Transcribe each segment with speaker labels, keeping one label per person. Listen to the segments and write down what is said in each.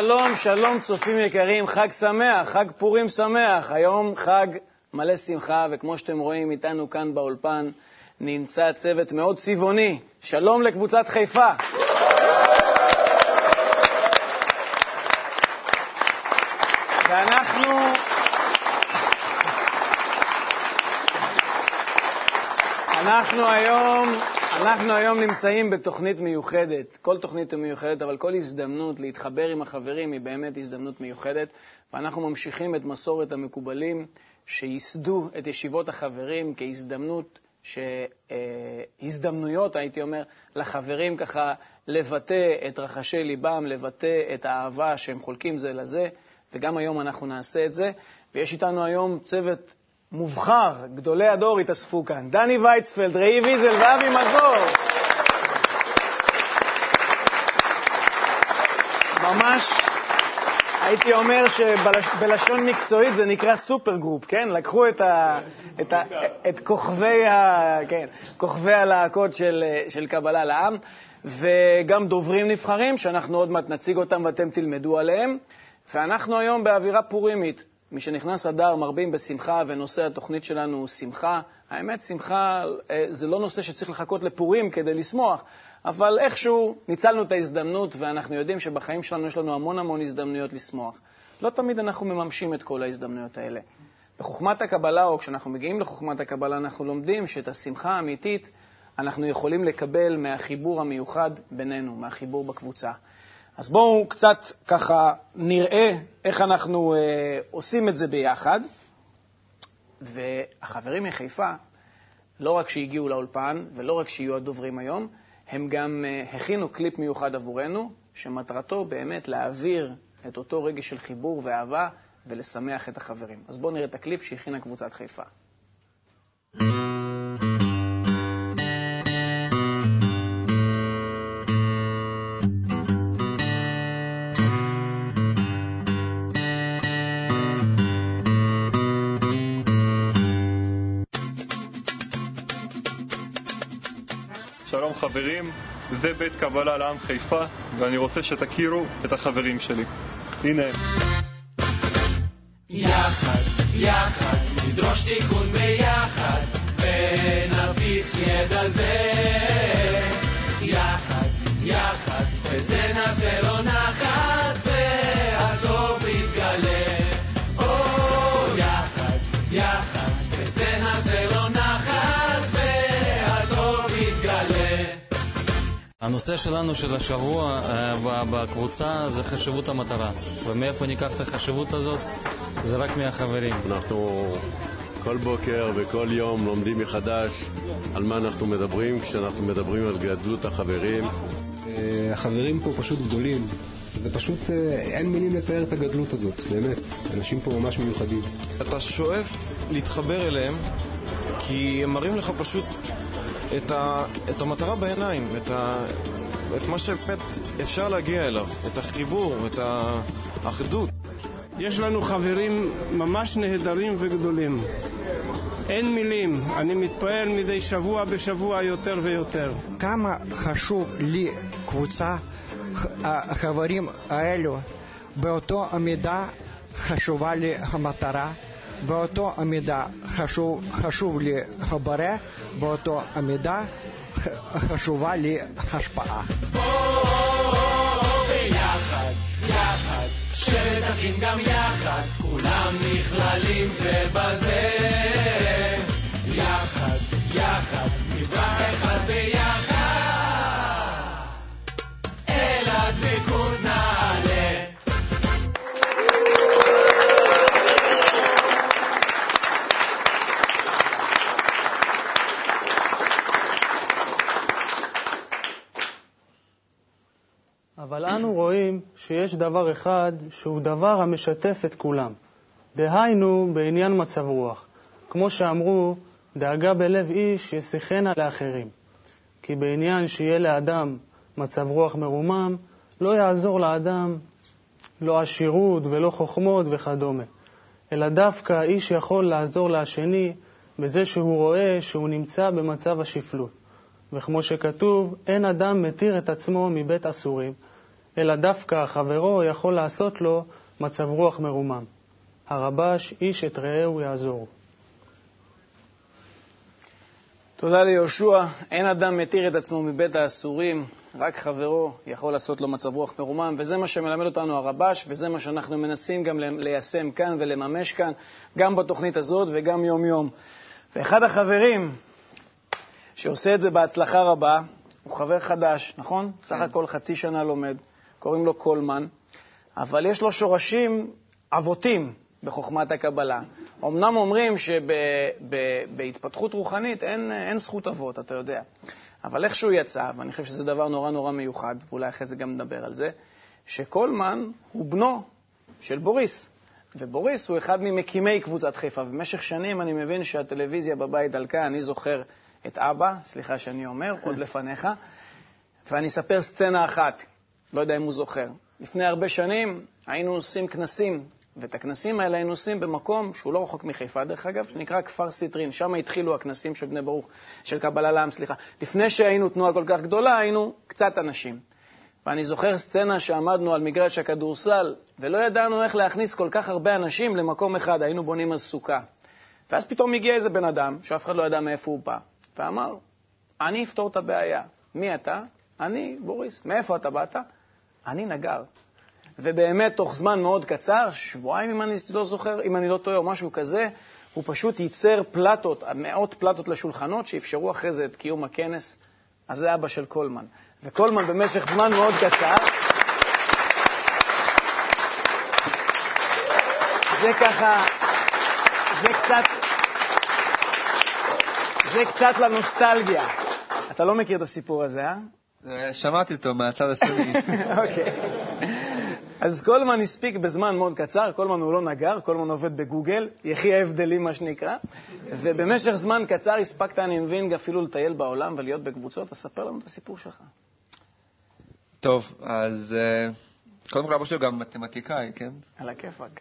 Speaker 1: שלום, שלום, צופים יקרים, חג שמח, חג פורים שמח. היום חג מלא שמחה, וכמו שאתם רואים איתנו כאן באולפן, נמצא צוות מאוד צבעוני. שלום לקבוצת חיפה. ואנחנו... אנחנו היום, אנחנו היום נמצאים בתוכנית מיוחדת. כל תוכנית היא מיוחדת, אבל כל הזדמנות להתחבר עם החברים היא באמת הזדמנות מיוחדת. ואנחנו ממשיכים את מסורת המקובלים שייסדו את ישיבות החברים כהזדמנות, ש... הזדמנויות, הייתי אומר, לחברים ככה לבטא את רחשי ליבם, לבטא את האהבה שהם חולקים זה לזה. וגם היום אנחנו נעשה את זה. ויש איתנו היום צוות מובחר, גדולי הדור התאספו כאן. דני וייצפלד, ראי ויזל ואבי מזור. ממש, הייתי אומר שבלשון מקצועית זה נקרא super group, כן? לקחו את, ה, את, ה, את כוכבי, ה, כן, כוכבי הלהקות של, של קבלה לעם, וגם דוברים נבחרים, שאנחנו עוד מעט נציג אותם ואתם תלמדו עליהם. ואנחנו היום באווירה פורימית. משנכנס אדר מרבים בשמחה, ונושא התוכנית שלנו הוא שמחה. האמת, שמחה אה, זה לא נושא שצריך לחכות לפורים כדי לשמוח, אבל איכשהו ניצלנו את ההזדמנות, ואנחנו יודעים שבחיים שלנו יש לנו המון המון הזדמנויות לשמוח. לא תמיד אנחנו מממשים את כל ההזדמנויות האלה. בחוכמת הקבלה, או כשאנחנו מגיעים לחוכמת הקבלה, אנחנו לומדים שאת השמחה האמיתית אנחנו יכולים לקבל מהחיבור המיוחד בינינו, מהחיבור בקבוצה. אז בואו קצת ככה נראה איך אנחנו אה, עושים את זה ביחד. והחברים מחיפה, לא רק שהגיעו לאולפן ולא רק שיהיו הדוברים היום, הם גם אה, הכינו קליפ מיוחד עבורנו, שמטרתו באמת להעביר את אותו רגש של חיבור ואהבה ולשמח את החברים. אז בואו נראה את הקליפ שהכינה קבוצת חיפה.
Speaker 2: חברים, זה בית קבלה לעם חיפה, ואני רוצה שתכירו את החברים שלי. הנה הם.
Speaker 3: יחד, יחד, נדרוש תיקון
Speaker 4: הנושא שלנו של השבוע uh, בקבוצה זה חשיבות המטרה. ומאיפה ניקח את החשיבות הזאת? זה רק מהחברים.
Speaker 5: אנחנו כל בוקר וכל יום לומדים מחדש על מה אנחנו מדברים כשאנחנו מדברים על גדלות החברים.
Speaker 6: החברים פה פשוט גדולים. זה פשוט, אין מילים לתאר את הגדלות הזאת, באמת. אנשים פה ממש מיוחדים.
Speaker 7: אתה שואף להתחבר אליהם, כי הם מראים לך פשוט את, ה, את המטרה בעיניים, את, ה, את מה שבאמת אפשר להגיע אליו, את החיבור, את האחדות.
Speaker 8: יש לנו חברים ממש נהדרים וגדולים. אין מילים, אני מתפעל מדי שבוע בשבוע יותר ויותר.
Speaker 9: כמה חשוב לי קבוצה, החברים האלו, באותו המידה חשובה לי המטרה, באותו המידה חשוב, חשוב לי הבורא, באותו המידה חשובה לי השפעה.
Speaker 3: ביחד, גם יחד, כולם נכללים זה בזה. יחד, יחד, נברא אחד ביחד,
Speaker 8: אבל אנו רואים שיש דבר אחד שהוא דבר המשתף את כולם. דהיינו בעניין מצב רוח. כמו שאמרו, דאגה בלב איש ישיחנה לאחרים. כי בעניין שיהיה לאדם מצב רוח מרומם, לא יעזור לאדם לא עשירות ולא חוכמות וכדומה, אלא דווקא האיש יכול לעזור לשני בזה שהוא רואה שהוא נמצא במצב השפלות. וכמו שכתוב, אין אדם מתיר את עצמו מבית אסורים, אלא דווקא חברו יכול לעשות לו מצב רוח מרומם. הרבש, איש את רעהו יעזור.
Speaker 1: תודה ליהושע. אין אדם מתיר את עצמו מבית האסורים, רק חברו יכול לעשות לו מצב רוח מרומם, וזה מה שמלמד אותנו הרבש, וזה מה שאנחנו מנסים גם ליישם כאן ולממש כאן, גם בתוכנית הזאת וגם יום-יום. ואחד החברים שעושה את זה בהצלחה רבה, הוא חבר חדש, נכון? כן. סך הכל חצי שנה לומד, קוראים לו קולמן, אבל יש לו שורשים אבותים בחוכמת הקבלה. אמנם אומרים שבהתפתחות רוחנית אין, אין זכות אבות, אתה יודע. אבל איך שהוא יצא, ואני חושב שזה דבר נורא נורא מיוחד, ואולי אחרי זה גם נדבר על זה, שקולמן הוא בנו של בוריס. ובוריס הוא אחד ממקימי קבוצת חיפה. במשך שנים אני מבין שהטלוויזיה בבית דלקה, אני זוכר את אבא, סליחה שאני אומר, עוד לפניך, ואני אספר סצנה אחת, לא יודע אם הוא זוכר. לפני הרבה שנים היינו עושים כנסים, ואת הכנסים האלה היינו עושים במקום שהוא לא רחוק מחיפה, דרך אגב, שנקרא כפר סיטרין. שם התחילו הכנסים של בני ברוך, של קבלה לעם, סליחה. לפני שהיינו תנועה כל כך גדולה, היינו קצת אנשים. ואני זוכר סצנה שעמדנו על מגרש הכדורסל, ולא ידענו איך להכניס כל כך הרבה אנשים למקום אחד, היינו בונים אז סוכה. ואז פתאום הגיע איזה בן אדם, שאף אחד לא ידע מאיפה הוא בא, ואמר, אני אפתור את הבעיה. מי אתה? אני, בוריס. מאיפה אתה באת? אני נגר. ובאמת, תוך זמן מאוד קצר, שבועיים אם אני לא זוכר, אם אני לא טועה, או משהו כזה, הוא פשוט ייצר פלטות, מאות פלטות לשולחנות, שאפשרו אחרי זה את קיום הכנס. אז זה אבא של קולמן. וקולמן במשך זמן מאוד קצר, זה ככה, זה קצת, זה קצת לנוסטלגיה. אתה לא מכיר את הסיפור הזה, אה?
Speaker 10: שמעתי אותו מהצד השני.
Speaker 1: אוקיי. אז קולמן הספיק בזמן מאוד קצר, קולמן הוא לא נגר, קולמן עובד בגוגל, יחי ההבדלים מה שנקרא, ובמשך זמן קצר הספקת, אני מבין, אפילו לטייל בעולם ולהיות בקבוצות, אז ספר לנו את הסיפור שלך.
Speaker 10: טוב, אז אה, קודם כל אבא שלי גם מתמטיקאי, כן?
Speaker 1: על הכיפאק.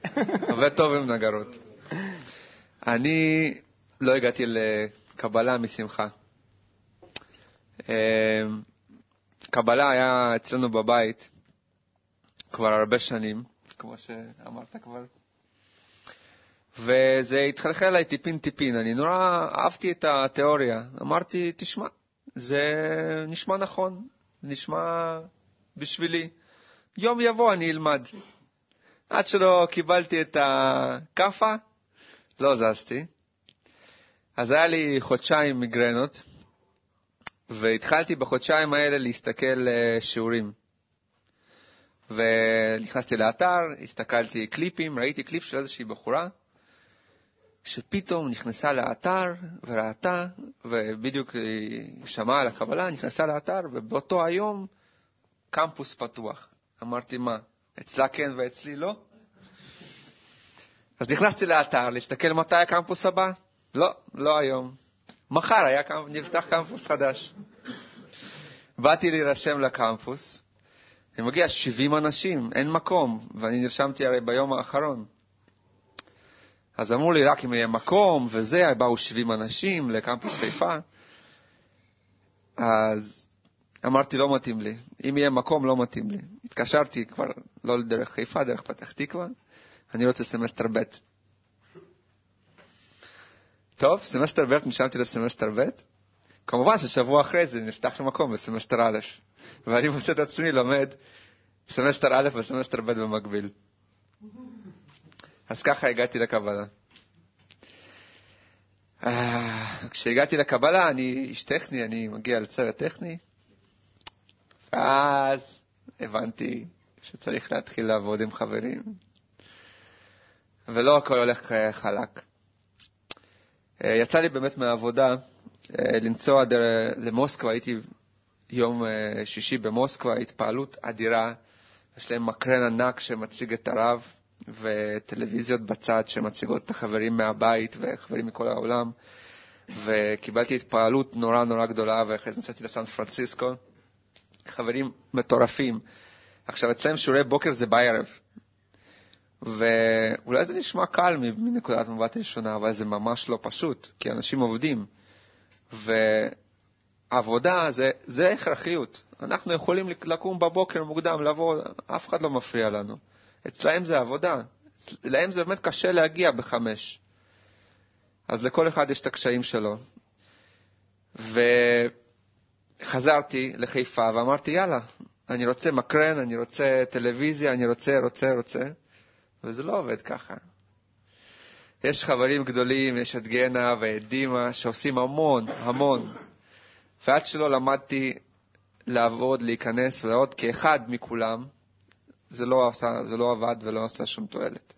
Speaker 10: עובד טוב עם נגרות. אני לא הגעתי לקבלה משמחה. קבלה היה אצלנו בבית כבר הרבה שנים, כמו שאמרת כבר, וזה התחלחל אליי טיפין-טיפין. אני נורא אהבתי את התיאוריה. אמרתי, תשמע, זה נשמע נכון, נשמע בשבילי. יום יבוא אני אלמד. עד שלא קיבלתי את הכאפה, לא זזתי. אז היה לי חודשיים מיגרנות, והתחלתי בחודשיים האלה להסתכל אה, שיעורים. ונכנסתי לאתר, הסתכלתי קליפים, ראיתי קליפ של איזושהי בחורה, שפתאום נכנסה לאתר וראתה, ובדיוק שמעה על הקבלה, נכנסה לאתר, ובאותו היום קמפוס פתוח. אמרתי, מה, אצלה כן ואצלי לא? אז נכנסתי לאתר להסתכל מתי הקמפוס הבא. לא, לא היום. מחר היה, נפתח קמפוס חדש. באתי להירשם לקמפוס, אני מגיע 70 אנשים, אין מקום, ואני נרשמתי הרי ביום האחרון. אז אמרו לי, רק אם יהיה מקום וזה, באו 70 אנשים לקמפוס חיפה. אז אמרתי, לא מתאים לי. אם יהיה מקום, לא מתאים לי. התקשרתי כבר, לא דרך חיפה, דרך פתח תקווה, אני רוצה סמסטר ב'. טוב, סמסטר ב', נשארתי לסמסטר ב'. כמובן ששבוע אחרי זה נפתח לי מקום בסמסטר א', ואני מוצא את עצמי לומד סמסטר א' וסמסטר ב' במקביל. אז ככה הגעתי לקבלה. אה, כשהגעתי לקבלה, אני איש טכני, אני מגיע לצוות טכני, ואז הבנתי שצריך להתחיל לעבוד עם חברים, ולא הכל הולך חלק. אה, יצא לי באמת מהעבודה אה, לנסוע למוסקבה, הייתי יום אה, שישי במוסקבה, התפעלות אדירה, יש להם מקרן ענק שמציג את הרב, וטלוויזיות בצד שמציגות את החברים מהבית וחברים מכל העולם, וקיבלתי התפעלות נורא נורא גדולה, ואחרי זה נסעתי לסן פרנסיסקו. חברים מטורפים. עכשיו, אצלם שיעורי בוקר זה בערב, ואולי זה נשמע קל מנקודת מבט ראשונה, אבל זה ממש לא פשוט, כי אנשים עובדים. עבודה זה, זה הכרחיות. אנחנו יכולים לקום בבוקר מוקדם, לבוא, אף אחד לא מפריע לנו. אצלהם זה עבודה. להם זה באמת קשה להגיע בחמש. אז לכל אחד יש את הקשיים שלו. וחזרתי לחיפה ואמרתי, יאללה, אני רוצה מקרן, אני רוצה טלוויזיה, אני רוצה, רוצה, רוצה, וזה לא עובד ככה. יש חברים גדולים, יש את גנה ואת דימה, שעושים המון, המון. ועד שלא למדתי לעבוד, להיכנס ולעוד כאחד מכולם, זה לא, עשה, זה לא עבד ולא עשה שום תועלת.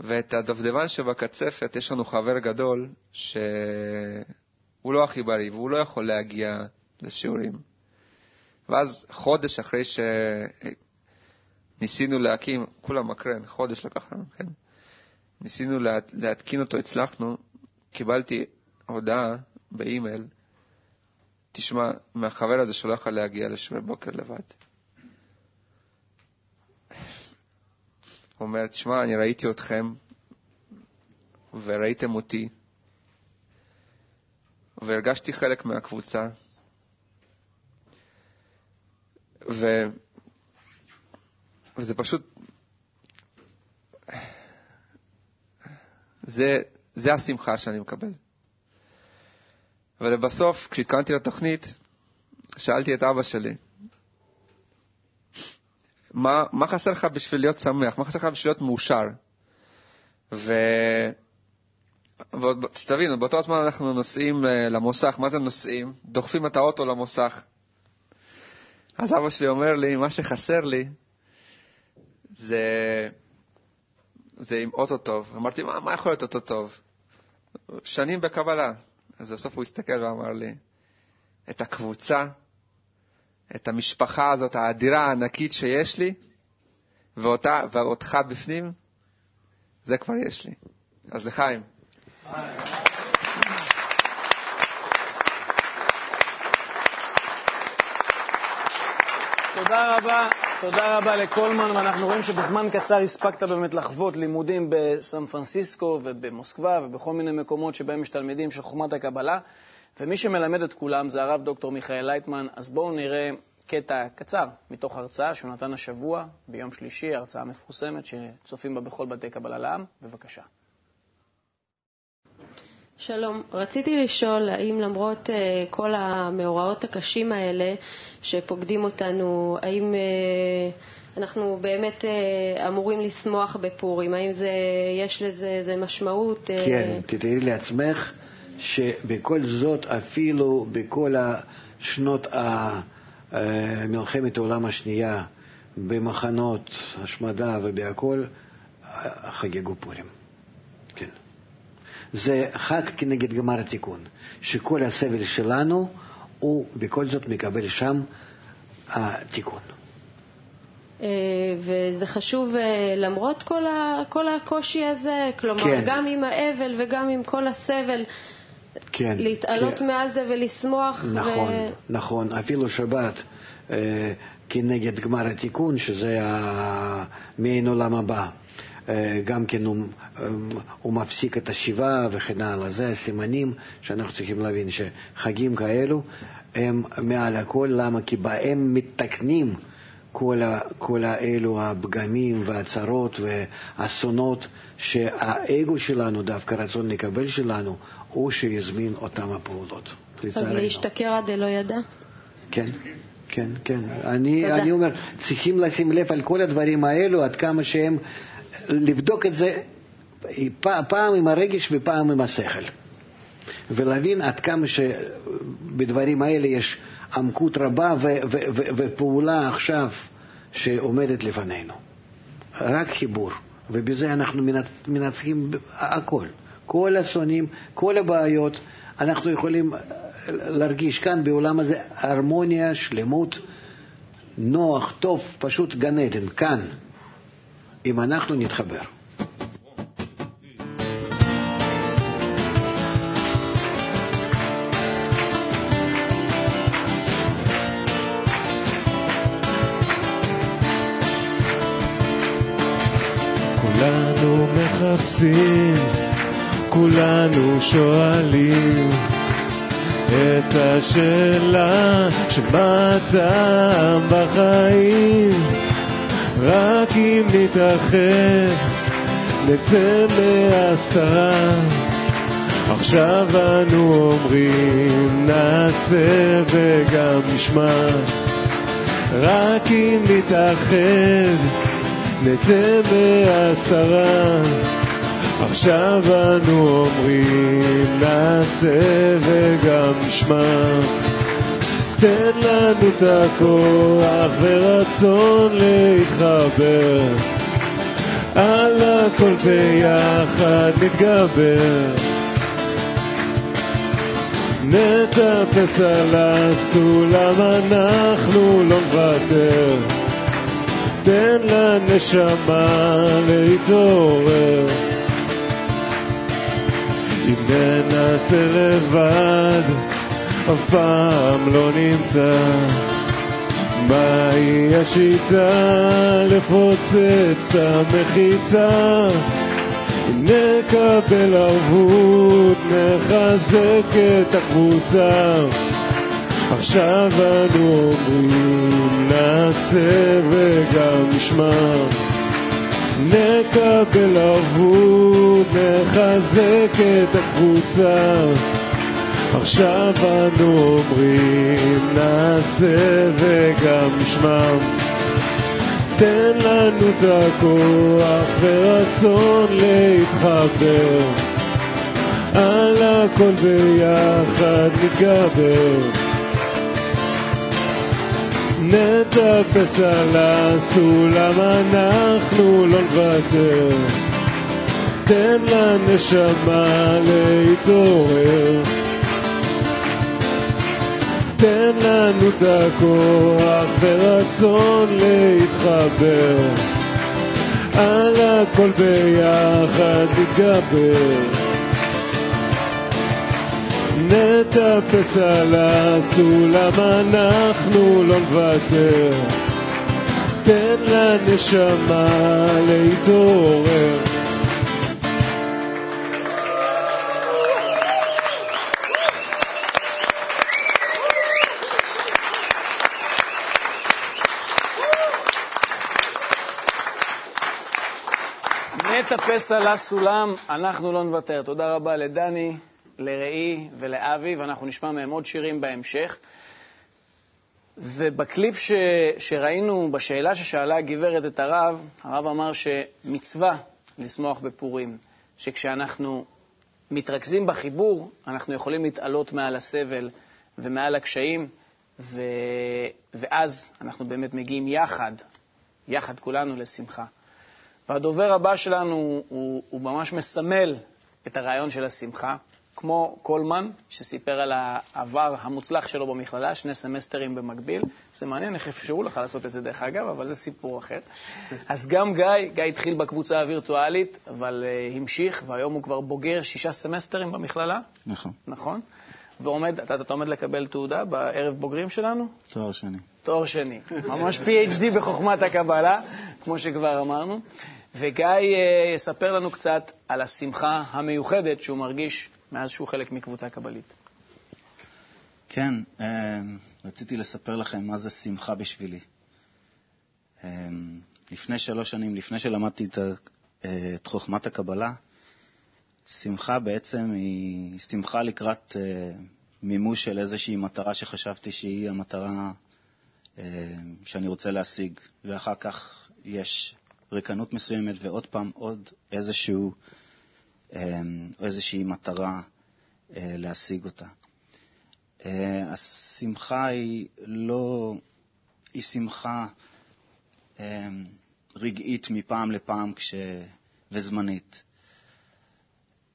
Speaker 10: ואת הדובדבן שבקצפת, יש לנו חבר גדול שהוא לא הכי בריא והוא לא יכול להגיע לשיעורים. ואז חודש אחרי שניסינו להקים, כולם מקרן, חודש לקח לנו, כן? ניסינו לה, להתקין אותו, הצלחנו, קיבלתי הודעה באימייל, תשמע, מהחבר הזה שלא יכול להגיע לשיעורי בוקר לבד. הוא אומר, תשמע, אני ראיתי אתכם, וראיתם אותי, והרגשתי חלק מהקבוצה, ו... וזה פשוט... זה, זה השמחה שאני מקבל. ולבסוף, כשהתכוננתי לתוכנית, שאלתי את אבא שלי, מה, מה חסר לך בשביל להיות שמח? מה חסר לך בשביל להיות מאושר? ו... ושתבינו, באותו זמן אנחנו נוסעים אה, למוסך, מה זה נוסעים? דוחפים את האוטו למוסך. אז אבא שלי אומר לי, מה שחסר לי זה, זה עם אוטו טוב. אמרתי, מה, מה יכול להיות אוטו טוב? שנים בקבלה. אז בסוף הוא הסתכל ואמר לי, את הקבוצה, את המשפחה הזאת, האדירה הענקית שיש לי, ואותה, ואותך בפנים, זה כבר יש לי. אז לחיים.
Speaker 1: תודה רבה, תודה רבה לקולמן, ואנחנו רואים שבזמן קצר הספקת באמת לחוות לימודים בסן פרנסיסקו ובמוסקבה ובכל מיני מקומות שבהם יש תלמידים של חומת הקבלה, ומי שמלמד את כולם זה הרב דוקטור מיכאל לייטמן, אז בואו נראה קטע קצר מתוך הרצאה שהוא נתן השבוע, ביום שלישי, הרצאה מפורסמת שצופים בה בכל בתי קבלה לעם. בבקשה.
Speaker 11: שלום, רציתי לשאול האם למרות uh, כל המאורעות הקשים האלה שפוקדים אותנו, האם uh, אנחנו באמת uh, אמורים לשמוח בפורים? האם זה, יש לזה איזה משמעות?
Speaker 12: Uh... כן, תתארי לעצמך שבכל זאת, אפילו בכל השנות מלחמת העולם השנייה, במחנות השמדה ובהכול, חגגו פורים. זה חג כנגד גמר התיקון, שכל הסבל שלנו, הוא בכל זאת מקבל שם התיקון.
Speaker 11: וזה חשוב למרות כל, ה, כל הקושי הזה, כלומר, כן. גם עם האבל וגם עם כל הסבל,
Speaker 12: כן,
Speaker 11: להתעלות כן. מעל זה ולשמוח.
Speaker 12: נכון, ו... נכון. אפילו שבת אה, כנגד גמר התיקון, שזה מעין עולם הבא. גם כן הוא, הוא מפסיק את השיבה וכן הלאה. זה הסימנים שאנחנו צריכים להבין שחגים כאלו הם מעל הכל, למה? כי בהם מתקנים כל, ה, כל האלו הפגמים והצרות והאסונות שהאגו שלנו, דווקא רצון לקבל שלנו, הוא שהזמין אותם הפעולות.
Speaker 11: אז להשתכר עד דלא ידע?
Speaker 12: כן. כן, כן. אני, אני אומר, צריכים לשים לב על כל הדברים האלו, עד כמה שהם לבדוק את זה פעם עם הרגש ופעם עם השכל. ולהבין עד כמה שבדברים האלה יש עמקות רבה ופעולה עכשיו שעומדת לפנינו. רק חיבור, ובזה אנחנו מנצחים הכל. כל השונאים, כל הבעיות, אנחנו יכולים להרגיש כאן בעולם הזה הרמוניה, שלמות, נוח, טוב, פשוט גן עדן, כאן. אם אנחנו נתחבר.
Speaker 3: כולנו כולנו שואלים
Speaker 13: את השאלה שמה הטעם בחיים רק אם נתאחד נצא מהסתרה. עכשיו אנו אומרים נעשה וגם נשמע. רק אם נתאחד נצא מהסתרה. עכשיו אנו אומרים נעשה וגם נשמע תן לנו את הכוח ורצון להתחבר. על הכל ביחד נתגבר. נטפס על הסולם אנחנו לא נוותר. תן לנשמה להתעורר. אם ננסה לבד אף פעם לא נמצא. מהי השיטה? לפוצץ את המחיצה. נקבל ערבות נחזק את הקבוצה. עכשיו אנו אומרים נעשה וגם נשמע. נקבל ערבות נחזק את הקבוצה עכשיו אנו אומרים נעשה וגם נשמע תן לנו את הכוח ורצון להתחבר. על הכל ביחד נתגבר. נטפס על הסולם אנחנו לא נוותר. תן לנשמה להתעורר תן לנו את הכוח ורצון להתחבר. על הכל ביחד נתגבר. נטפס על הסולם אנחנו לא נוותר. תן לנשמה להתעורר
Speaker 1: נטפס על הסולם, אנחנו לא נוותר. תודה רבה לדני, לראי ולאבי, ואנחנו נשמע מהם עוד שירים בהמשך. ובקליפ ש... שראינו, בשאלה ששאלה הגברת את הרב, הרב אמר שמצווה לשמוח בפורים, שכשאנחנו מתרכזים בחיבור, אנחנו יכולים להתעלות מעל הסבל ומעל הקשיים, ו... ואז אנחנו באמת מגיעים יחד, יחד כולנו לשמחה. והדובר הבא שלנו הוא, הוא ממש מסמל את הרעיון של השמחה, כמו קולמן, שסיפר על העבר המוצלח שלו במכללה, שני סמסטרים במקביל. זה מעניין איך אפשרו לך לעשות את זה, דרך אגב, אבל זה סיפור אחר. אז גם גיא, גיא התחיל בקבוצה הווירטואלית, אבל uh, המשיך, והיום הוא כבר בוגר שישה סמסטרים במכללה.
Speaker 14: נכון.
Speaker 1: נכון? ועומד, אתה, אתה עומד לקבל תעודה בערב בוגרים שלנו?
Speaker 14: תואר שני.
Speaker 1: תואר שני. ממש PhD בחוכמת הקבלה, כמו שכבר אמרנו. וגיא uh, יספר לנו קצת על השמחה המיוחדת שהוא מרגיש מאז שהוא חלק מקבוצה קבלית.
Speaker 14: כן, uh, רציתי לספר לכם מה זה שמחה בשבילי. Uh, לפני שלוש שנים, לפני שלמדתי את, את חוכמת הקבלה, שמחה בעצם היא שמחה לקראת uh, מימוש של איזושהי מטרה שחשבתי שהיא המטרה uh, שאני רוצה להשיג, ואחר כך יש ריקנות מסוימת ועוד פעם עוד איזשהו, איזושהי מטרה להשיג אותה. השמחה היא לא, היא שמחה רגעית מפעם לפעם כש... וזמנית.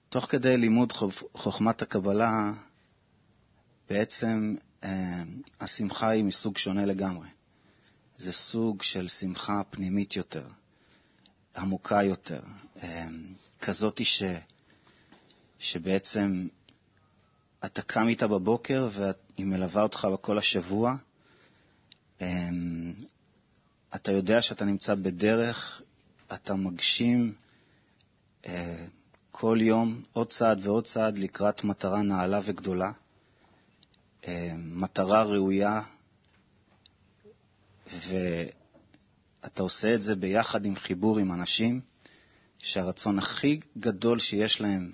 Speaker 14: תוך כדי לימוד חוכמת הקבלה, בעצם השמחה היא מסוג שונה לגמרי. זה סוג של שמחה פנימית יותר, עמוקה יותר, כזאת ש... שבעצם אתה קם איתה בבוקר והיא מלווה אותך כל השבוע. אתה יודע שאתה נמצא בדרך, אתה מגשים כל יום עוד צעד ועוד צעד לקראת מטרה נעלה וגדולה. אה, מטרה ראויה, ואתה עושה את זה ביחד עם חיבור עם אנשים שהרצון הכי גדול שיש להם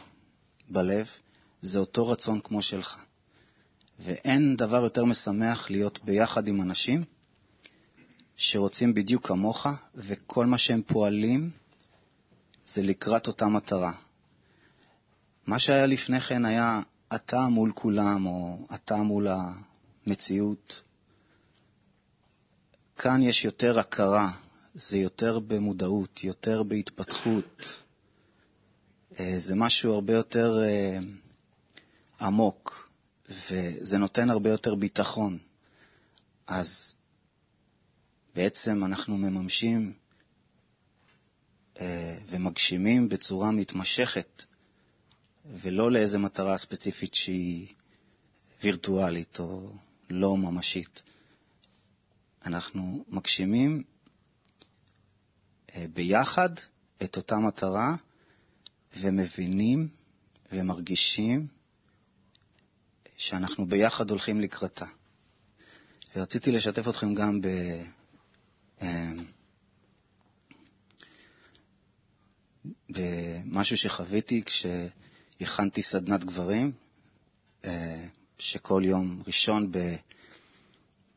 Speaker 14: בלב זה אותו רצון כמו שלך. ואין דבר יותר משמח להיות ביחד עם אנשים שרוצים בדיוק כמוך, וכל מה שהם פועלים זה לקראת אותה מטרה. מה שהיה לפני כן היה אתה מול כולם, או אתה מול המציאות. כאן יש יותר הכרה, זה יותר במודעות, יותר בהתפתחות. אה, זה משהו הרבה יותר אה, עמוק, וזה נותן הרבה יותר ביטחון. אז בעצם אנחנו מממשים אה, ומגשימים בצורה מתמשכת, ולא לאיזו מטרה ספציפית שהיא וירטואלית או לא ממשית. אנחנו מגשימים אה, ביחד את אותה מטרה ומבינים ומרגישים שאנחנו ביחד הולכים לקראתה. ורציתי לשתף אתכם גם ב... אה, במשהו שחוויתי כשהכנתי סדנת גברים, אה, שכל יום ראשון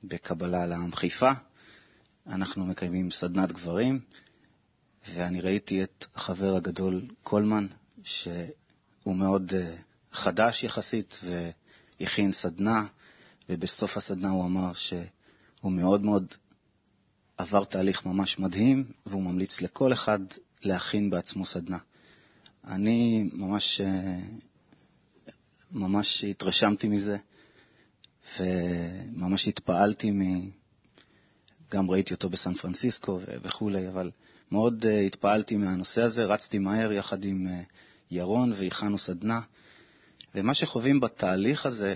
Speaker 14: בקבלה לעם חיפה אנחנו מקיימים סדנת גברים, ואני ראיתי את החבר הגדול קולמן, שהוא מאוד אה, חדש יחסית, והכין סדנה, ובסוף הסדנה הוא אמר שהוא מאוד מאוד עבר תהליך ממש מדהים, והוא ממליץ לכל אחד להכין בעצמו סדנה. אני ממש, אה, ממש התרשמתי מזה, וממש התפעלתי מ... גם ראיתי אותו בסן פרנסיסקו וכולי, אבל מאוד uh, התפעלתי מהנושא הזה, רצתי מהר יחד עם uh, ירון והכנו סדנה, ומה שחווים בתהליך הזה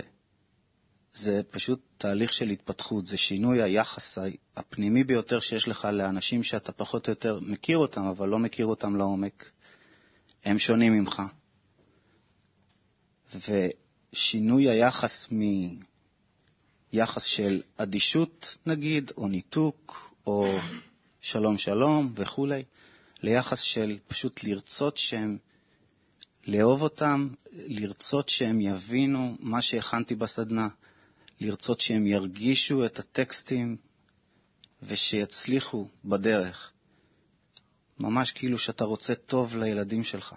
Speaker 14: זה פשוט תהליך של התפתחות, זה שינוי היחס הפנימי ביותר שיש לך לאנשים שאתה פחות או יותר מכיר אותם, אבל לא מכיר אותם לעומק. הם שונים ממך. ושינוי היחס מיחס של אדישות, נגיד, או ניתוק, או שלום שלום וכולי, ליחס של פשוט לרצות שהם, לאהוב אותם, לרצות שהם יבינו מה שהכנתי בסדנה, לרצות שהם ירגישו את הטקסטים ושיצליחו בדרך. ממש כאילו שאתה רוצה טוב לילדים שלך.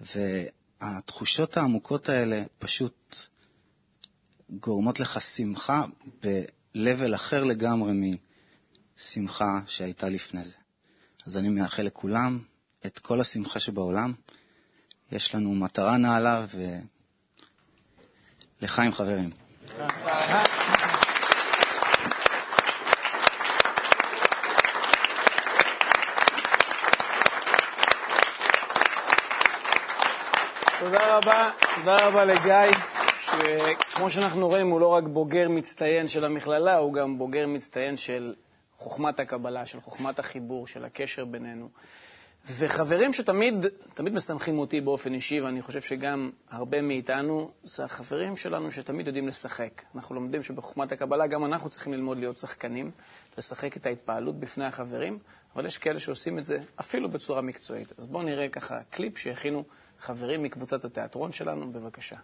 Speaker 14: והתחושות העמוקות האלה פשוט גורמות לך שמחה ב-level אחר לגמרי משמחה שהייתה לפני זה. אז אני מאחל לכולם את כל השמחה שבעולם. יש לנו מטרה נעלה ולחיים חברים.
Speaker 1: תודה רבה, תודה רבה לגיא, שכמו שאנחנו רואים הוא לא רק בוגר מצטיין של המכללה, הוא גם בוגר מצטיין של חוכמת הקבלה, של חוכמת החיבור, של הקשר בינינו. וחברים שתמיד תמיד משמחים אותי באופן אישי, ואני חושב שגם הרבה מאיתנו, זה החברים שלנו שתמיד יודעים לשחק. אנחנו לומדים שבחוכמת הקבלה גם אנחנו צריכים ללמוד להיות שחקנים, לשחק את ההתפעלות בפני החברים, אבל יש כאלה שעושים את זה אפילו בצורה מקצועית. אז בואו נראה ככה קליפ שהכינו חברים מקבוצת התיאטרון שלנו, בבקשה.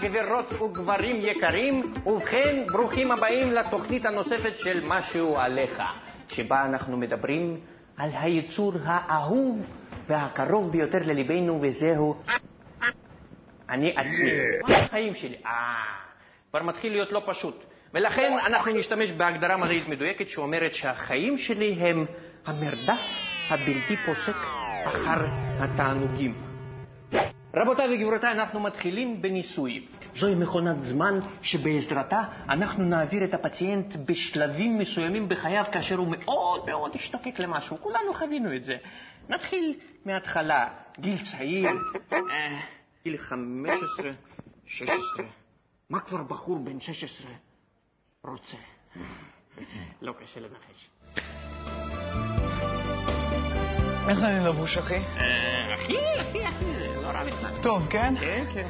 Speaker 15: גבירות וגברים יקרים. ובכן, ברוכים הבאים לתוכנית הנוספת של משהו עליך, שבה אנחנו מדברים על היצור האהוב והקרוב ביותר לליבנו, וזהו אני עצמי. החיים שלי. אה, כבר מתחיל להיות לא פשוט. ולכן אנחנו נשתמש בהגדרה מדעית מדויקת שאומרת שהחיים שלי הם המרדף הבלתי פוסק אחר התענוגים. רבותיי וגבירותיי, אנחנו מתחילים בניסוי. זוהי מכונת זמן שבעזרתה אנחנו נעביר את הפציינט בשלבים מסוימים בחייו כאשר הוא מאוד מאוד השתוקק למשהו. כולנו חווינו את זה. נתחיל מההתחלה. גיל צעיר, אה, גיל 15, 16. מה כבר בחור בן 16 רוצה? לא קשה לנחש.
Speaker 16: איך אני לבוש, אחי?
Speaker 15: אה, אחי, אחי, אחי, לא בכלל.
Speaker 16: טוב, כן?
Speaker 15: כן, כן.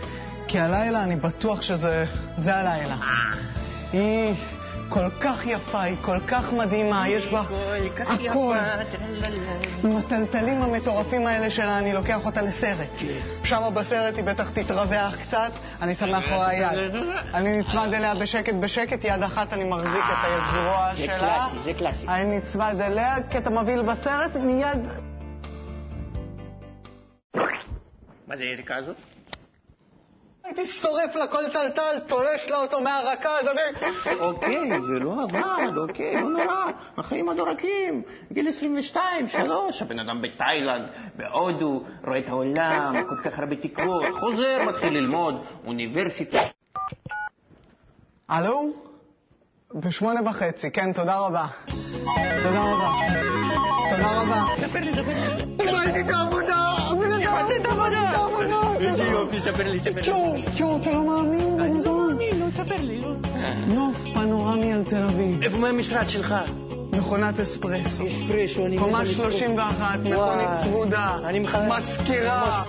Speaker 16: כי הלילה אני בטוח שזה זה הלילה. היא כל כך יפה, היא כל כך מדהימה, יש בה הכל. עם הטלטלים המטורפים האלה שלה, אני לוקח אותה לסרט. שם בסרט היא בטח תתרווח קצת, אני שם מאחורי היד. אני נצמד אליה בשקט בשקט, יד אחת אני מחזיק את הזרוע
Speaker 15: זה
Speaker 16: שלה.
Speaker 15: קלאסי, זה קלאסי.
Speaker 16: אני נצמד אליה, קטע מבהיל בסרט, מיד...
Speaker 15: מה זה היריקה הזאת?
Speaker 16: הייתי שורף לה כל טלטל, תולש לה אותו מהרקה, אני...
Speaker 15: אוקיי, זה לא עבד, אוקיי, לא נורא. החיים הדורקים, גיל 22, 3, הבן אדם בתאילנד, בהודו, רואה את העולם, כל כך הרבה תקוות, חוזר, מתחיל ללמוד, אוניברסיטה.
Speaker 16: הלו? בשמונה וחצי, כן, תודה רבה. תודה רבה. תודה רבה.
Speaker 15: איזה
Speaker 16: איזה
Speaker 15: יופי, ספר לי, ספר לי.
Speaker 16: צ'ו, צ'ו, אתה לא מאמין, בן
Speaker 15: אני לא. מאמין, לא, תספר לי, לא.
Speaker 16: נוף פנורמי על תל אביב.
Speaker 15: איפה מהמשרד שלך?
Speaker 16: מכונת אספרסו.
Speaker 15: אספרסו, אני...
Speaker 16: קומה
Speaker 15: מת על אספרסו.
Speaker 16: 31, מכונית. צמודה.
Speaker 15: אני מח-
Speaker 16: מזכירה.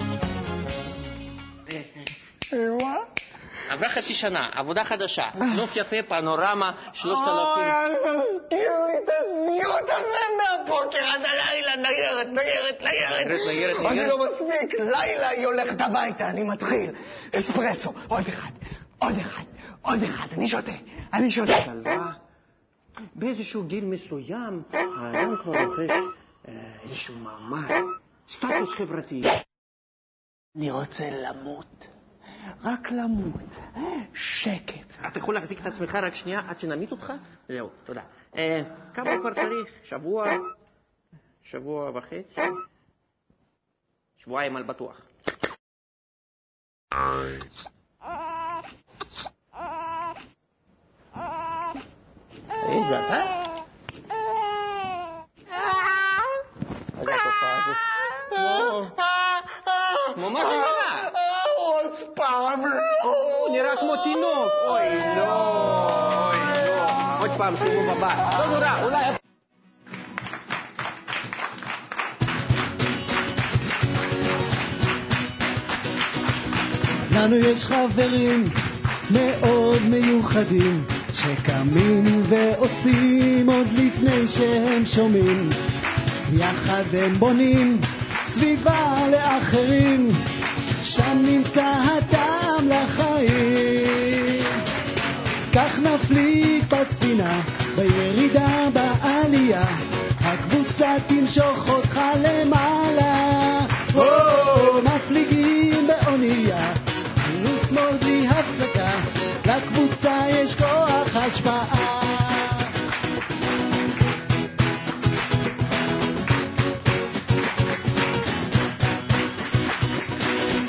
Speaker 16: איווה.
Speaker 15: עברה חצי שנה, עבודה חדשה, נוף יפה, פנורמה, שלושת אלפים.
Speaker 16: אוי, אל תזכיר לי את הסיוט הזה מהבוקר עד הלילה, ניירת, ניירת, ניירת.
Speaker 15: ניירת, ניירת,
Speaker 16: אני. לא מספיק, לילה היא הולכת הביתה, אני מתחיל. אספרסו, עוד אחד, עוד אחד, עוד אחד, אני שותה, אני שותה.
Speaker 15: שלווה. באיזשהו גיל מסוים, האדם כבר רוכש אה, איזשהו מעמד, סטטוס חברתי.
Speaker 16: אני רוצה למות, רק למות, שקט.
Speaker 15: אתה יכול להחזיק את עצמך רק שנייה עד שנמית אותך? זהו, תודה. אה, כמה כבר צריך? שבוע? שבוע וחצי? שבועיים על בטוח. אה, זה אתה? מה זה התופעה הזאת? כמו מה זה נראה?
Speaker 16: עוד פעם לא.
Speaker 15: הוא נראה כמו תינוק. אוי, לא. אוי, לא. עוד פעם, סיבוב הבא. לא נורא, אולי...
Speaker 17: לנו יש חברים מאוד מיוחדים שקמים ועושים עוד לפני שהם שומעים יחד הם בונים סביבה לאחרים שם נמצא הטעם לחיים כך נפליג בספינה בירידה בעלייה הקבוצה תמשוך אותך למעלה. או, מפליגים באונייה ימין ושמאל בלי הפסקה לקבוצה יש כוח השפעה.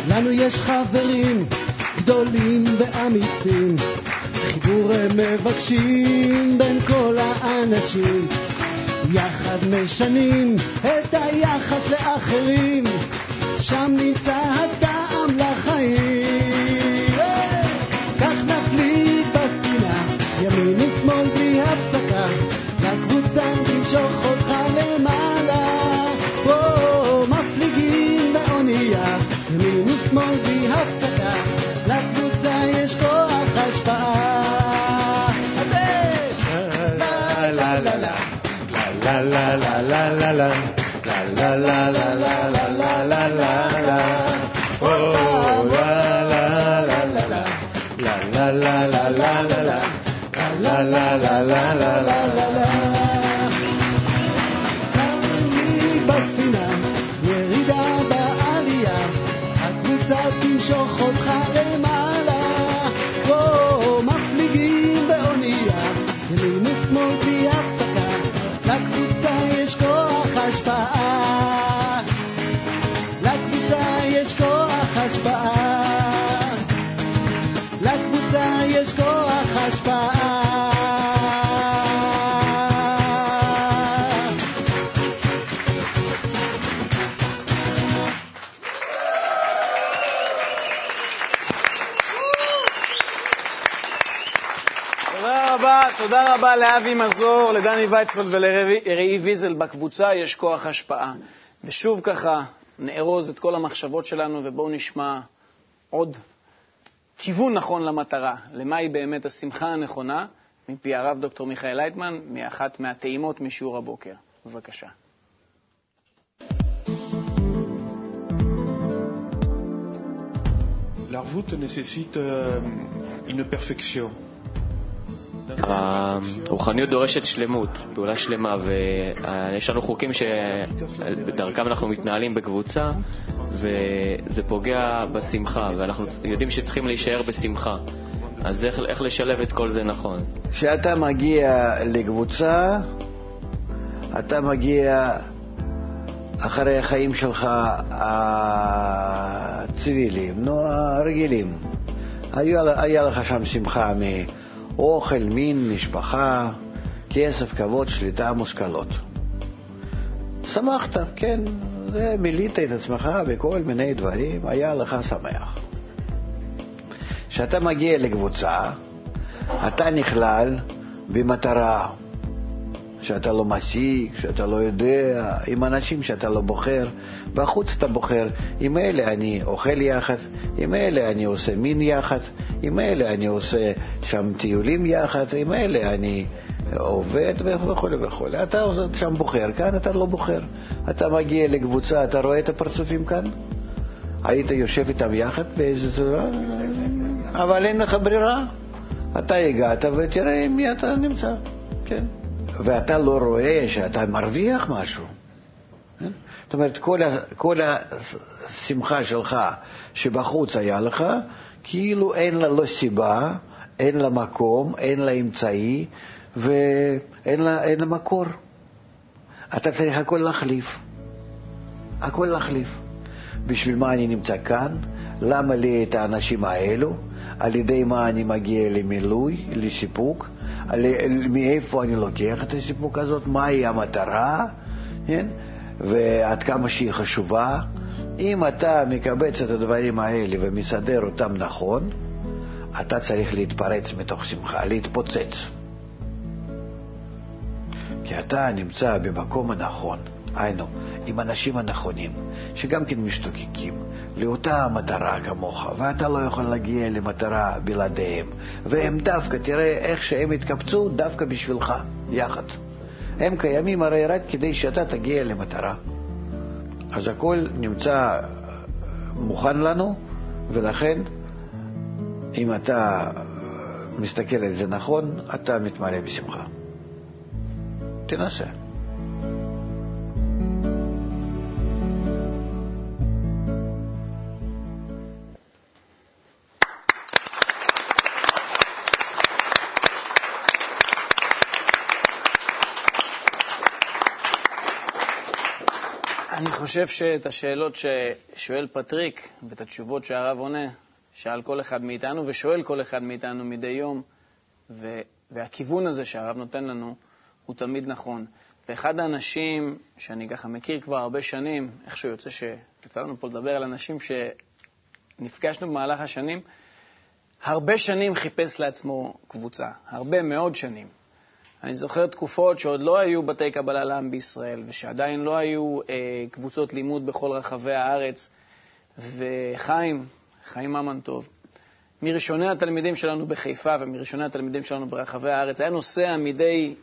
Speaker 17: לנו יש חברים גדולים ואמיצים הם מבקשים בין כל האנשים. יחד משנים את היחס לאחרים. שם נמצא הטעם
Speaker 1: לאבי מזור, לדני ויצפלד ולראי ויזל. בקבוצה יש כוח השפעה. ושוב ככה נארוז את כל המחשבות שלנו ובואו נשמע עוד כיוון נכון למטרה, למהי באמת השמחה הנכונה, מפי הרב דוקטור מיכאל לייטמן, מאחת מהטעימות משיעור הבוקר. בבקשה.
Speaker 18: L'arvoute nécessite euh, une perfection.
Speaker 19: הרוחניות דורשת שלמות, פעולה שלמה, ויש לנו חוקים שבדרכם אנחנו מתנהלים בקבוצה, וזה פוגע בשמחה, ואנחנו יודעים שצריכים להישאר בשמחה. אז איך, איך לשלב את כל זה נכון?
Speaker 12: כשאתה מגיע לקבוצה, אתה מגיע אחרי החיים שלך הציביליים, נו, הרגילים. היה, היה לך שם שמחה מאוכל, מין, משפחה, כסף, כבוד, שליטה, מושכלות. שמחת, כן, מילאת את עצמך בכל מיני דברים, היה לך שמח. כשאתה מגיע לקבוצה, אתה נכלל במטרה שאתה לא משיג, שאתה לא יודע, עם אנשים שאתה לא בוחר. בחוץ אתה בוחר, עם אלה אני אוכל יחד, עם אלה אני עושה מין יחד, עם אלה אני עושה שם טיולים יחד, עם אלה אני עובד וכו' וכו'. אתה שם בוחר, כאן אתה לא בוחר. אתה מגיע לקבוצה, אתה רואה את הפרצופים כאן? היית יושב איתם יחד באיזה צורה? אבל אין לך ברירה. אתה הגעת ותראה עם מי אתה נמצא, כן. ואתה לא רואה שאתה מרוויח משהו. כן? זאת אומרת, כל, כל השמחה שלך שבחוץ היה לך, כאילו אין לה לא סיבה, אין לה מקום, אין לה אמצעי ואין לה, לה מקור. אתה צריך הכל להחליף. הכל להחליף. בשביל מה אני נמצא כאן? למה לי את האנשים האלו? על ידי מה אני מגיע למילוי, לסיפוק? מאיפה אני לוקח את הסיפוק הזאת, מהי המטרה, כן? ועד כמה שהיא חשובה. אם אתה מקבץ את הדברים האלה ומסדר אותם נכון, אתה צריך להתפרץ מתוך שמחה, להתפוצץ. כי אתה נמצא במקום הנכון, היינו, עם אנשים הנכונים, שגם כן משתוקקים, לאותה מטרה כמוך, ואתה לא יכול להגיע למטרה בלעדיהם. והם דווקא, תראה איך שהם התקבצו דווקא בשבילך, יחד. הם קיימים הרי רק כדי שאתה תגיע למטרה. אז הכל נמצא מוכן לנו, ולכן אם אתה מסתכל על זה נכון, אתה מתמלא בשמחה. תנסה.
Speaker 1: חושב שאת השאלות ששואל פטריק ואת התשובות שהרב עונה, שאל כל אחד מאיתנו ושואל כל אחד מאיתנו מדי יום, ו- והכיוון הזה שהרב נותן לנו הוא תמיד נכון. ואחד האנשים שאני ככה מכיר כבר הרבה שנים, איכשהו יוצא שיצא לנו פה לדבר על אנשים שנפגשנו במהלך השנים, הרבה שנים חיפש לעצמו קבוצה, הרבה מאוד שנים. אני זוכר תקופות שעוד לא היו בתי קבלה לעם בישראל, ושעדיין לא היו אה, קבוצות לימוד בכל רחבי הארץ. וחיים, חיים ממן טוב, מראשוני התלמידים שלנו בחיפה ומראשוני התלמידים שלנו ברחבי הארץ, היה נוסע מדי,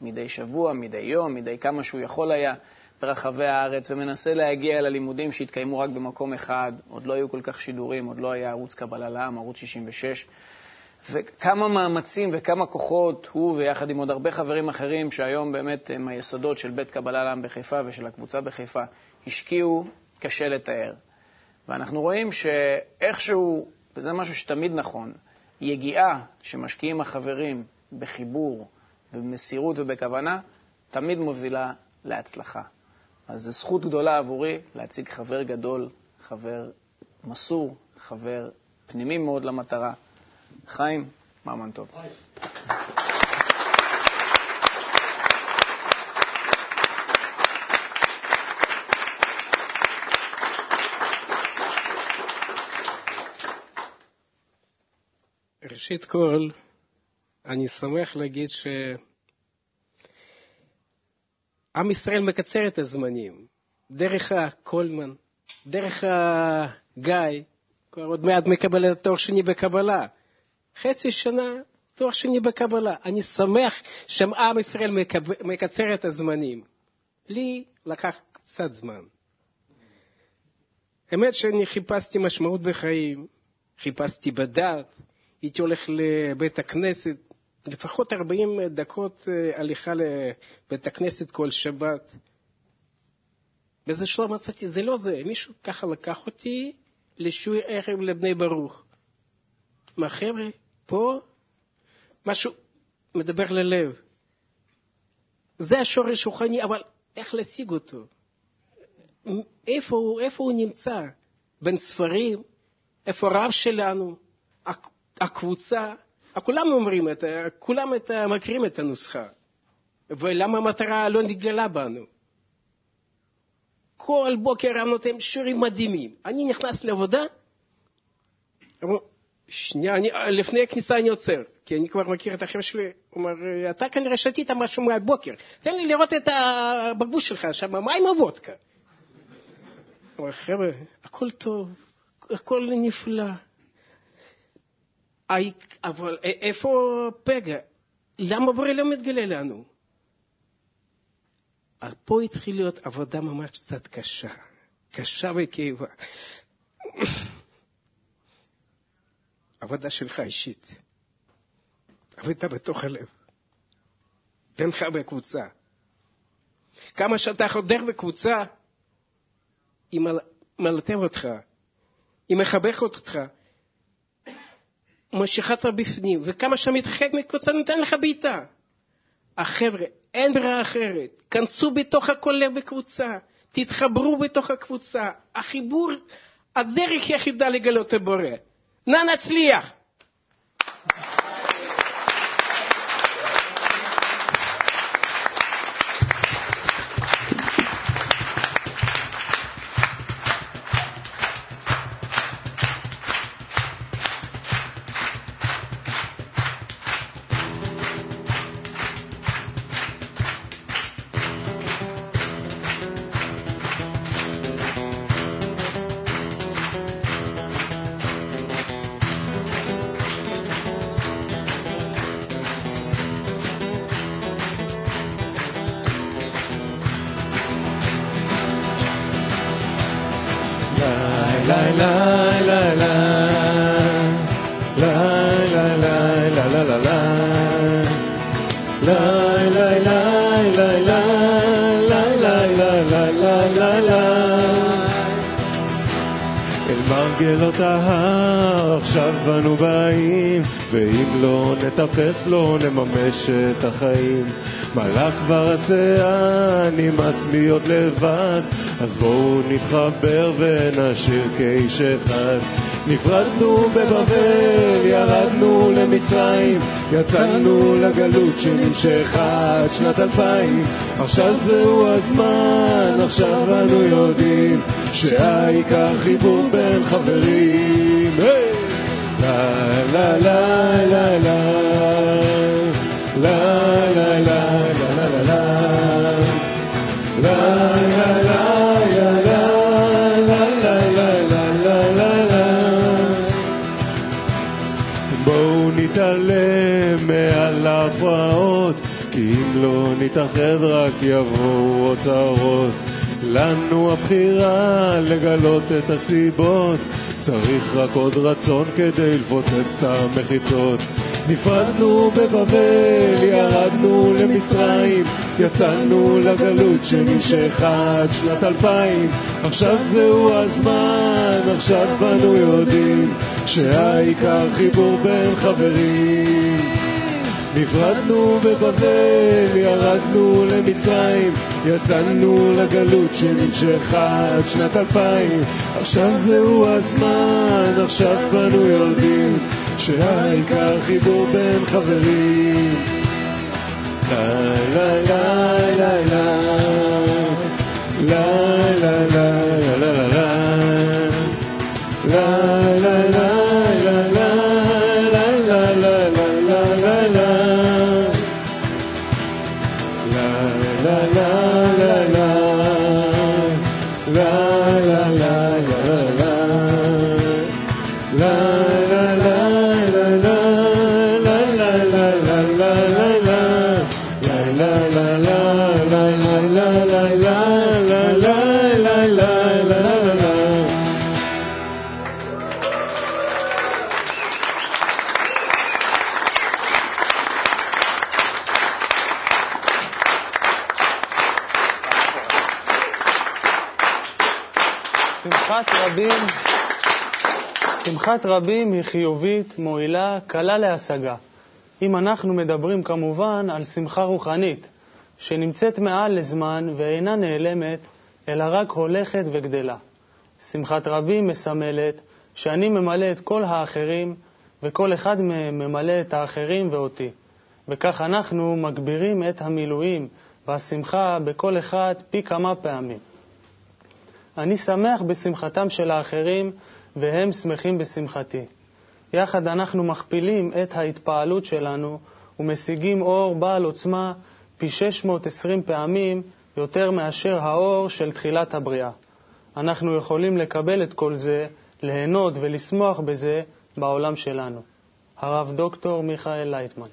Speaker 1: מדי שבוע, מדי יום, מדי כמה שהוא יכול היה ברחבי הארץ, ומנסה להגיע ללימודים שהתקיימו רק במקום אחד. עוד לא היו כל כך שידורים, עוד לא היה ערוץ קבלה לעם, ערוץ 66. וכמה מאמצים וכמה כוחות הוא ויחד עם עוד הרבה חברים אחרים שהיום באמת הם היסודות של בית קבלה לעם בחיפה ושל הקבוצה בחיפה, השקיעו, קשה לתאר. ואנחנו רואים שאיכשהו, וזה משהו שתמיד נכון, יגיעה שמשקיעים החברים בחיבור ובמסירות ובכוונה, תמיד מובילה להצלחה. אז זו זכות גדולה עבורי להציג חבר גדול, חבר מסור, חבר פנימי מאוד למטרה. חיים, ממן טוב.
Speaker 20: ראשית כל, אני שמח להגיד שעם ישראל מקצר את הזמנים, דרך הקולמן, דרך הגיא, כבר עוד מעט מקבל את התואר שני בקבלה. חצי שנה תואר שני בקבלה. אני שמח שעם ישראל מקצר את הזמנים. לי לקח קצת זמן. האמת שאני חיפשתי משמעות בחיים, חיפשתי בדת, הייתי הולך לבית הכנסת, לפחות 40 דקות הליכה לבית הכנסת כל שבת. באיזה שלב מצאתי, זה לא זה, מישהו ככה לקח אותי לשיעור ערב לבני ברוך. מה חבר'ה, פה משהו מדבר ללב. זה השורש רוחני, אבל איך להשיג אותו? איפה הוא, איפה הוא נמצא? בין ספרים? איפה הרב שלנו? הקבוצה? כולם אומרים את כולם את, מכירים את הנוסחה. ולמה המטרה לא נתגלה בנו? כל בוקר הרב נותן שיעורים מדהימים. אני נכנס לעבודה, שנייה, אני, לפני הכניסה אני עוצר, כי אני כבר מכיר את החבר'ה שלי. הוא אומר, אתה כנראה שתית משהו מהבוקר, תן לי לראות את הבקבוש שלך שם, מה עם הוודקה? הוא אומר, חבר'ה, הכל טוב, הכל נפלא. אבל איפה פגע? למה בורא לא מתגלה לנו? פה התחילה להיות עבודה ממש קצת קשה, קשה וכאבה. עבודה שלך אישית. עבדת בתוך הלב. בינך בקבוצה. כמה שאתה חודר בקבוצה, היא מלטב אותך, היא מחבקת אותך, משיכה אותך בפנים, וכמה שאתה מתרחק מקבוצה נותן לך בעיטה. החבר'ה, אין ברירה אחרת. כנסו בתוך הכל לב בקבוצה, תתחברו בתוך הקבוצה. החיבור, הדרך היחידה לגלות הבורא.
Speaker 13: на ночлег. נטפס לא נממש את החיים. מלאך כבר השיער, נמאס להיות לבד, אז בואו נתחבר ונשאיר כאיש אחד. נפרדנו בבבל, ירדנו למצרים, יצאנו לגלות שנמשכה עד שנת אלפיים. עכשיו זהו הזמן, עכשיו אנו יודעים שהעיקר חיבור בין חברים. לה לה לה לה לה לה יבואו אותרות. לנו הבחירה לגלות את הסיבות, צריך רק עוד רצון כדי לפוצץ את המחיצות. נפרדנו בבבל, ירדנו למצרים, יצאנו לגלות שנמשכה עד שנת אלפיים. עכשיו זהו הזמן, עכשיו אנו יודעים שהעיקר חיבור בין חברים. נפרדנו בבבל, ירדנו למצרים, יצאנו לגלות שנמשכה עד שנת אלפיים. עכשיו זהו הזמן, עכשיו אנו יודעים שהעיקר חיבור בין חברים. לה לה לה לה לה לה לה לה לה
Speaker 8: רבים היא חיובית, מועילה, קלה להשגה. אם אנחנו מדברים כמובן על שמחה רוחנית, שנמצאת מעל לזמן ואינה נעלמת, אלא רק הולכת וגדלה. שמחת רבים מסמלת שאני ממלא את כל האחרים, וכל אחד מהם ממלא את האחרים ואותי. וכך אנחנו מגבירים את המילואים והשמחה בכל אחד פי כמה פעמים. אני שמח בשמחתם של האחרים, והם שמחים בשמחתי. יחד אנחנו מכפילים את ההתפעלות שלנו ומשיגים אור בעל עוצמה פי 620 פעמים יותר מאשר האור של תחילת הבריאה. אנחנו יכולים לקבל את כל זה, ליהנות ולשמוח בזה בעולם שלנו. הרב דוקטור מיכאל לייטמן.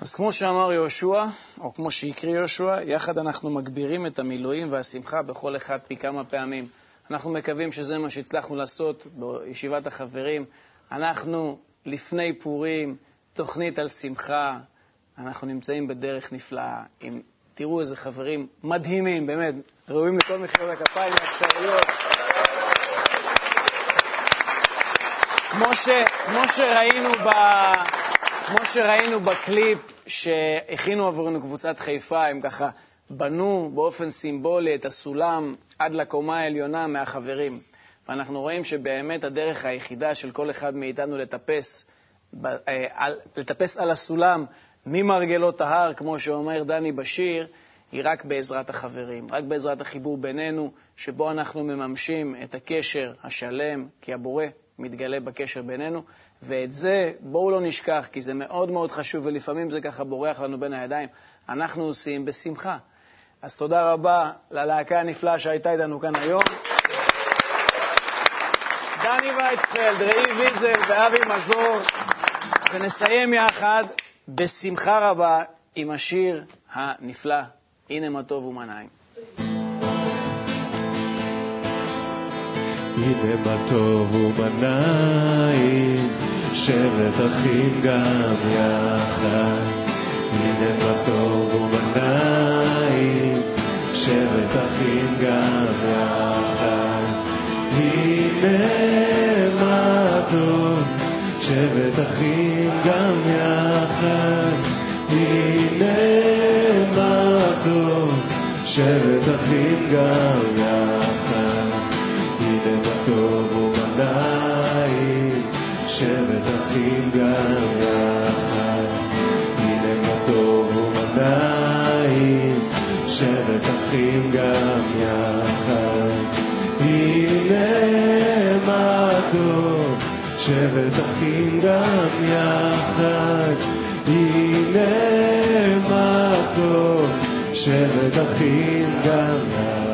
Speaker 1: אז כמו שאמר יהושע, או כמו שהקריא יהושע, יחד אנחנו מגבירים את המילואים והשמחה בכל אחד פי כמה פעמים. אנחנו מקווים שזה מה שהצלחנו לעשות בישיבת החברים. אנחנו לפני פורים, תוכנית על שמחה, אנחנו נמצאים בדרך נפלאה. אם תראו איזה חברים מדהימים, באמת, ראויים לכל מחיאות הכפיים והאפשרויות. כמו, ש, כמו, שראינו ב, כמו שראינו בקליפ שהכינו עבורנו קבוצת חיפה, הם ככה בנו באופן סימבולי את הסולם עד לקומה העליונה מהחברים. ואנחנו רואים שבאמת הדרך היחידה של כל אחד מאיתנו לטפס, אה, לטפס על הסולם ממרגלות ההר, כמו שאומר דני בשיר, היא רק בעזרת החברים, רק בעזרת החיבור בינינו, שבו אנחנו מממשים את הקשר השלם, כי הבורא מתגלה בקשר בינינו, ואת זה בואו לא נשכח, כי זה מאוד מאוד חשוב, ולפעמים זה ככה בורח לנו בין הידיים. אנחנו עושים בשמחה. אז תודה רבה ללהקה הנפלאה שהייתה איתנו כאן היום. דני וייצפלד, ראי ויזל ואבי מזור, ונסיים יחד בשמחה רבה עם השיר הנפלא, הנה מה טוב ומה נעים.
Speaker 13: הנה מה טוב ומה נעים, שבת אחים גם יחד. הנה מה טוב ומה נעים, אחים גם יחד. שבת אחים גם יחד. הנה טוב, שבת גם יחד. הנה מה טוב ומה נעים, שבת אחים גם יחד. הנה שבת אחים גם יחד. הנה מה טוב, שבת אחים גם יחד. הנה מה טוב, שבת אחים גם יחד.